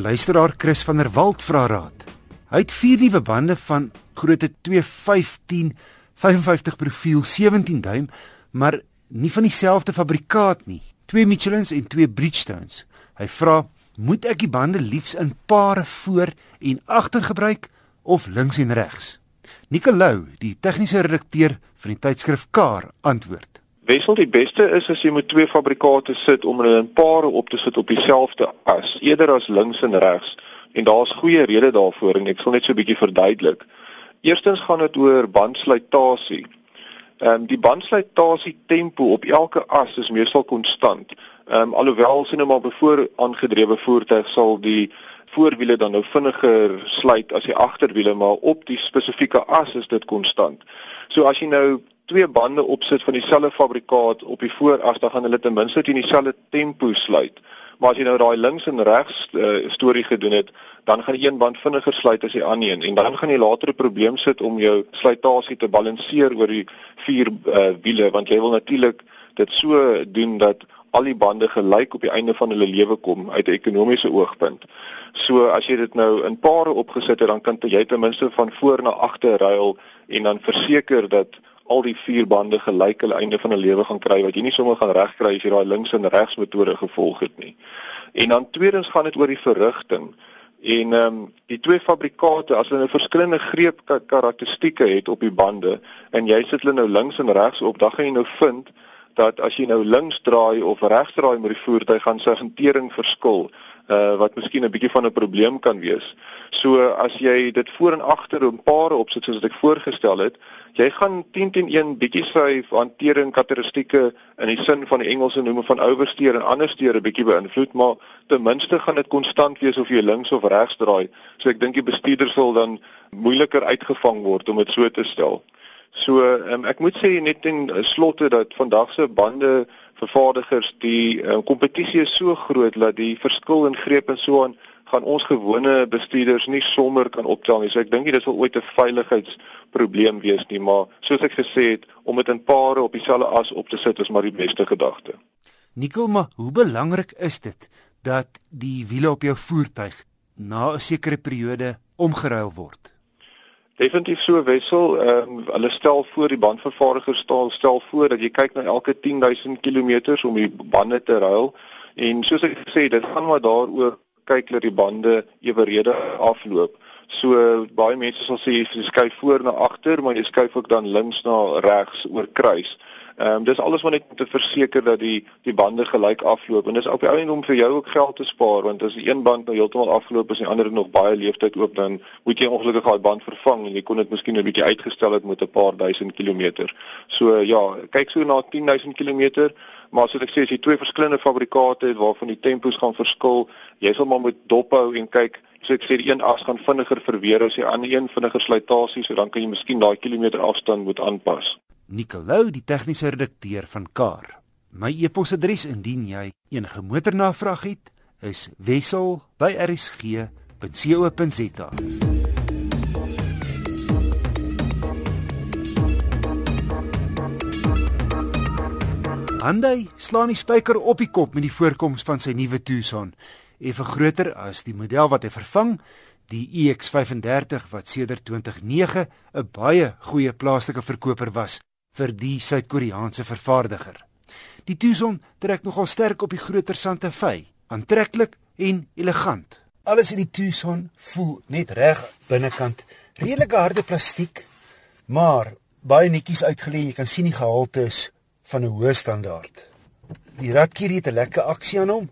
'n Luisteraar Chris van der Walt vra raad. Hy het vier nuwe bande van grootte 215 55 profiel 17 duim, maar nie van dieselfde fabrikaat nie. Twee Michelins en twee Bridgestones. Hy vra, moet ek die bande liefs in pare voor en agter gebruik of links en regs? Nicolou, die tegniese redakteur van die tydskrif Car, antwoord. Wessel die beste is as jy met twee fabrikate sit om hulle in pare op te sit op dieselfde as, eerder as links en regs. En daar's goeie redes daarvoor en ek sal net so 'n bietjie verduidelik. Eerstens gaan dit oor bandsluitasie. Ehm um, die bandsluitasie tempo op elke as is meestal konstant. Ehm um, alhoewel sien nou maar bevoor aangedrewe voertuig sal die voorwiele dan nou vinniger sluit as die agterwiele, maar op die spesifieke as is dit konstant. So as jy nou twee bande opsit van dieselfde fabrikaat op die vooras, dan gaan hulle ten minste teen dieselfde tempo sluit. Maar as jy nou daai links en regs uh, storie gedoen het, dan gaan een band vinniger sluit as die ander een en dan gaan jy later 'n probleem sit om jou sluitasie te balanseer oor die vier uh, wiele want jy wil natuurlik dit so doen dat al die bande gelyk op die einde van hulle lewe kom uit 'n ekonomiese oogpunt. So as jy dit nou in pare opgesit het, dan kan jy ten minste van voor na agter ruil en dan verseker dat al die vier bande gelyk hulle einde van 'n lewe gaan kry wat jy nie sommer gaan regkry as jy daai links en regs metode gevolg het nie. En dan tweedens gaan dit oor die verrigting. En ehm um, die twee fabrikate as hulle 'n nou verskillende greep karakteristikke het op die bande en jy sit hulle nou links en regs op, dan gaan jy nou vind dat as jy nou links draai of regs draai met die voertuig gaan sy hantering verskil uh wat miskien 'n bietjie van 'n probleem kan wees. So as jy dit voor en agter in pare opsit soos ek voorgestel het, jy gaan 10 teen 1 bietjie sy hantering karakteristikke in die sin van die Engelse noem van oversteer en andersteer 'n bietjie beïnvloed, maar ten minste gaan dit konstant wees of jy links of regs draai. So ek dink die bestuurder sal dan moeiliker uitgevang word om dit so te stel. So um, ek moet sê net in slotte dat vandag se bande vervaardigers die um, kompetisie is so groot dat die verskil in greep en so aan gaan ons gewone bestuurders nie sommer kan optel nie. So ek dink dit sal ooit 'n veiligheidsprobleem wees nie, maar soos ek gesê het, om dit in pare op dieselfde as op te sit is maar die beste gedagte. Nikkel, maar hoe belangrik is dit dat die wiele op jou voertuig na 'n sekere periode omgeruil word? Definitief so wissel. Ehm um, hulle stel voor die bandvervaardiger stel stel voor dat jy kyk na elke 10000 km om die bande te ruil. En soos ek gesê, dit gaan maar daaroor kyk dat die bande eweredig afloop. So baie mense sal sê jy skuif voor na agter, maar jy skuif ook dan links na regs oor kruis. Ehm um, dis alles wat net om te verseker dat die die bande gelyk afloop en dis op die ou end om vir jou ook geld te spaar want as een band nou heeltemal afgeloop is en die ander nog baie leeftyd oop dan moet jy ongelukkig daai band vervang en jy kon dit miskien 'n bietjie uitgestel het met 'n paar duisend kilometer. So ja, kyk so na 10000 kilometer maar soos ek sê as jy twee verskillende fabrikate het waarvan die tempos gaan verskil, jy sal maar moet dophou en kyk So ek sê die een as gaan vinniger verweer as die ander een vinniger slytasie, so dan kan jy miskien daai kilometer afstand moet aanpas. Nicolou, die tegniese redakteur van Car. My e-posadres indien jy enige motornavraag het, is wissel@rsg.co.za. Hyundai slaan die spyker op die kop met die voorkoms van sy nuwe Tucson, effe groter as die model wat hy vervang, die EX35 wat sedert 2009 'n baie goeie plaaslike verkoper was vir die Suid-Koreaanse vervaardiger. Die Tucson trek nogal sterk op die groter Santa Fe, aantreklik en elegant. Alles in die Tucson voel net reg binnekant, redelike harde plastiek, maar baie netjies uitgelê, jy kan sien die gehalte is van 'n hoë standaard. Die radkie het 'n lekker aksie aan hom.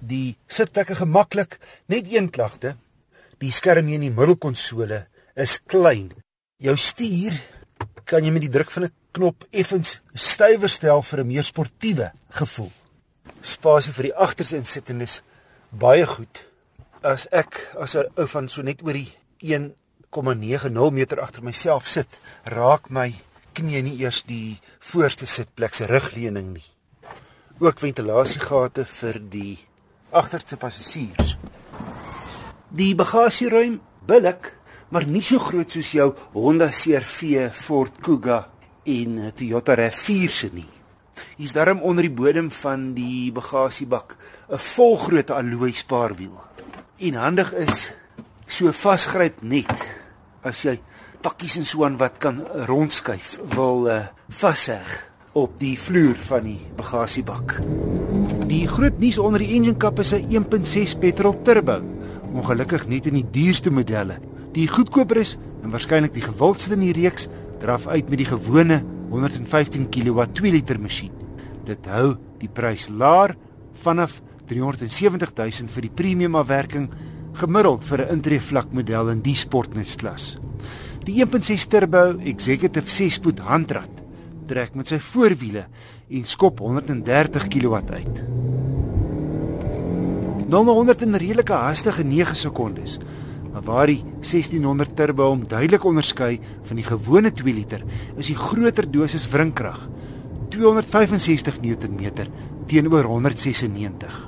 Die sitplekke gemaklik, net een klagte. Die skerm hier in die middelkonsole is klein. Jou stuur kan jy met die druk van 'n knop effens stywer stel vir 'n meer sportiewe gevoel. Spasie vir die agterste insittendes baie goed. As ek as 'n ou van so net oor die 1,90 meter agter myself sit, raak my knie nie eers die voorste sitplek se rugleuning nie. Ook ventilasiegate vir die agterste passasiers. Die bagasieruim billik, maar nie so groot soos jou Honda CR-V Ford Kuga en 'n Toyota RAV4 se nie. Hier's daarom onder die bodem van die bagasiebak 'n volgrootte alloy spaarwiel. en handig is so vasgryp net as jy pakkies en so aan wat kan rondskuif wil uh, vasheg op die vloer van die bagasiebak. Die groot nuus onder die engine kap is 'n 1.6 petrol turbo, ongelukkig net in die duurste modelle. Die goedkoper is en waarskynlik die gewildste in die reeks draf uit met die gewone 115 kW 2 liter masjien. Dit hou die prys laer vanaf 370 000 vir die premium afwerking gemiddeld vir 'n intree vlak model in die sportnutklas. Die 1.6 turbo executive 6-spoed handrat trek met sy voorwiele en skop 130 kW uit. 0 na 100 in redelike hastige 9 sekondes. Maar waar die 1600 turbo hom duidelik onderskei van die gewone 2 liter, is die groter dosis wrinkrag 265 Nm teenoor 196.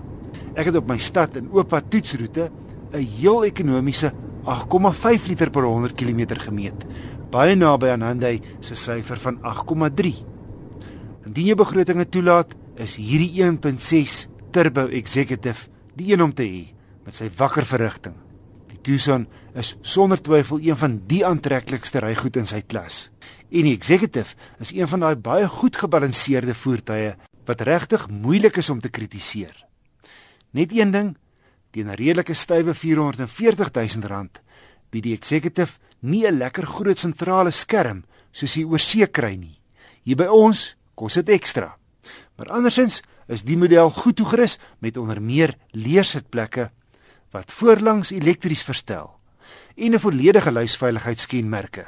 Ek het op my stad en oop toetsroete 'n heel ekonomiese 8,5 liter per 100 km gemeet, baie naby aan Hyundai se syfer van 8,3. Indien jy begrotinge toelaat, is hierdie 1.6 turbo executive die een om te hê met sy wakker verrigting. Tucson is sonder twyfel een van die aantreklikste rygoed in sy klas. En die executive is een van daai baie goed gebalanseerde voertuie wat regtig moeilik is om te kritiseer. Net een ding, teen 'n redelike stywe 440 000 rand bied die executive nie 'n lekker groot sentrale skerm soos jy oorsee kry nie. Hier by ons kos dit ekstra. Maar andersins is die model goed toegerus met onder meer leersitplekke wat voorlangs elektries verstel en 'n volledige luisveiligheidskenmerke.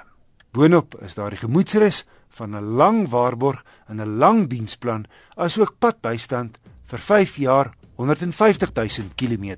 Boonop is daar die gemoedsrus van 'n lang waarborg en 'n lang diensplan asook padbystand vir 5 jaar 150 000 km.